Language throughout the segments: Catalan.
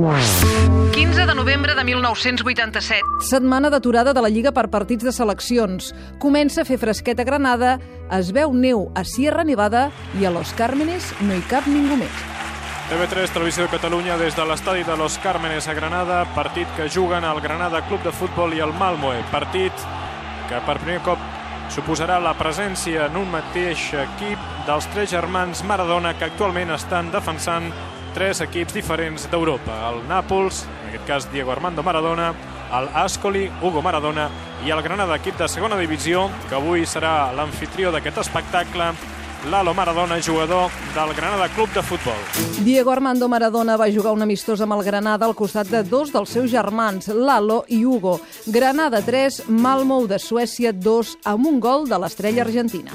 15 de novembre de 1987. Setmana d'aturada de la Lliga per partits de seleccions. Comença a fer fresquet a Granada, es veu neu a Sierra Nevada i a Los Cármenes no hi cap ningú més. TV3, Televisió de Catalunya, des de l'estadi de Los Cármenes a Granada, partit que juguen el Granada Club de Futbol i el Malmoe. Partit que per primer cop suposarà la presència en un mateix equip dels tres germans Maradona que actualment estan defensant tres equips diferents d'Europa. El Nàpols, en aquest cas Diego Armando Maradona, el Ascoli, Hugo Maradona i el Granada, equip de segona divisió, que avui serà l'anfitrió d'aquest espectacle, Lalo Maradona, jugador del Granada Club de Futbol. Diego Armando Maradona va jugar un amistós amb el Granada al costat de dos dels seus germans, Lalo i Hugo. Granada 3, Malmou de Suècia 2, amb un gol de l'estrella argentina.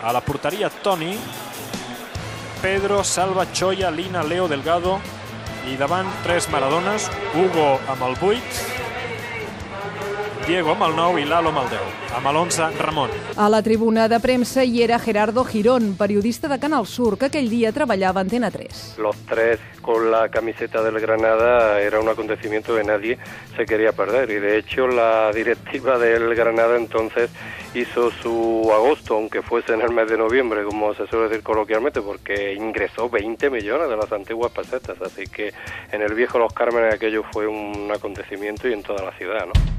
A la porteria, Toni, Pedro, Salva, Choya, Lina, Leo, Delgado i davant tres Maradones, Hugo amb el 8, Diego amb el 9 i Lalo amb el 10. Amb l'11, Ramon. A la tribuna de premsa hi era Gerardo Girón, periodista de Canal Sur, que aquell dia treballava a Antena 3. Los tres con la camiseta del Granada era un acontecimiento que nadie se quería perder y de hecho la directiva del Granada entonces hizo su agosto, aunque fuese en el mes de noviembre, como se suele decir coloquialmente, porque ingresó 20 millones de las antiguas pesetas, así que en el viejo Los Cármenes aquello fue un acontecimiento y en toda la ciudad, ¿no?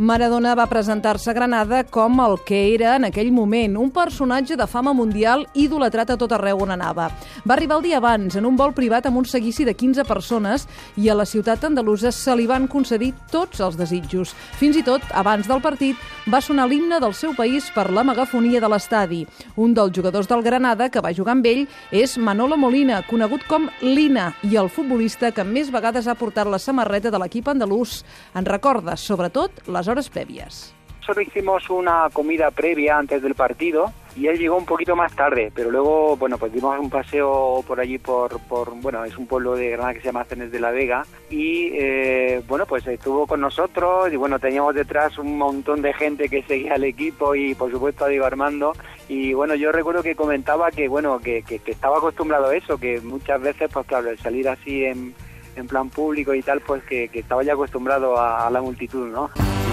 Maradona va presentar-se a Granada com el que era en aquell moment, un personatge de fama mundial idolatrat a tot arreu on anava. Va arribar el dia abans, en un vol privat amb un seguici de 15 persones, i a la ciutat andalusa se li van concedir tots els desitjos. Fins i tot, abans del partit, va sonar l'himne del seu país per la megafonia de l'estadi. Un dels jugadors del Granada que va jugar amb ell és Manolo Molina, conegut com Lina, i el futbolista que més vegades ha portat la samarreta de l'equip andalús. En recorda, sobretot, les horas previas. Solo hicimos una comida previa antes del partido y él llegó un poquito más tarde, pero luego, bueno, pues dimos un paseo por allí, por, por bueno, es un pueblo de Granada que se llama Cenes de la Vega y, eh, bueno, pues estuvo con nosotros y, bueno, teníamos detrás un montón de gente que seguía al equipo y, por supuesto, a Diego Armando y, bueno, yo recuerdo que comentaba que, bueno, que, que, que estaba acostumbrado a eso, que muchas veces, pues claro, el salir así en, en plan público y tal, pues que, que estaba ya acostumbrado a, a la multitud, ¿no?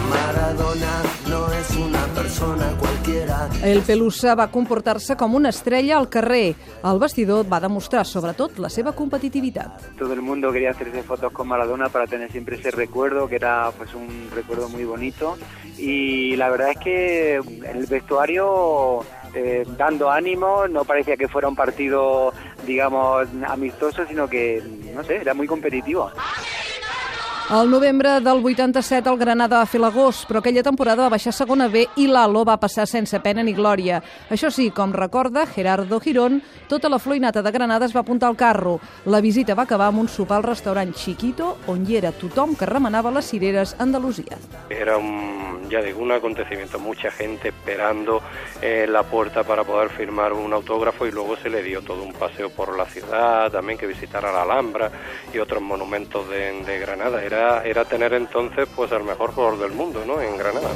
Maradona no és una persona qualquiera. El Pelusa va comportar-se com una estrella al carrer. El vestidor va demostrar, sobretot, la seva competitivitat. Todo el mundo quería hacerse fotos con Maradona para tener siempre ese recuerdo, que era pues un recuerdo muy bonito. Y la verdad es que el vestuario eh, dando ánimo, no parecía que fuera un partido, digamos, amistoso, sino que, no sé, era muy competitivo. Al novembre del 87 el Granada va fer l'agost, però aquella temporada va baixar a segona B i l'Alo va passar sense pena ni glòria. Això sí, com recorda Gerardo Girón, tota la floinata de Granada es va apuntar al carro. La visita va acabar amb un sopar al restaurant Chiquito, on hi era tothom que remenava les cireres Andalusia. Era un, ya digo, un acontecimiento, mucha gente esperando en la puerta para poder firmar un autógrafo y luego se le dio todo un paseo por la ciudad, también que visitara la Alhambra y otros monumentos de, de Granada. Era, era tener entonces pues el mejor jugador del mundo, ¿no? En Granada.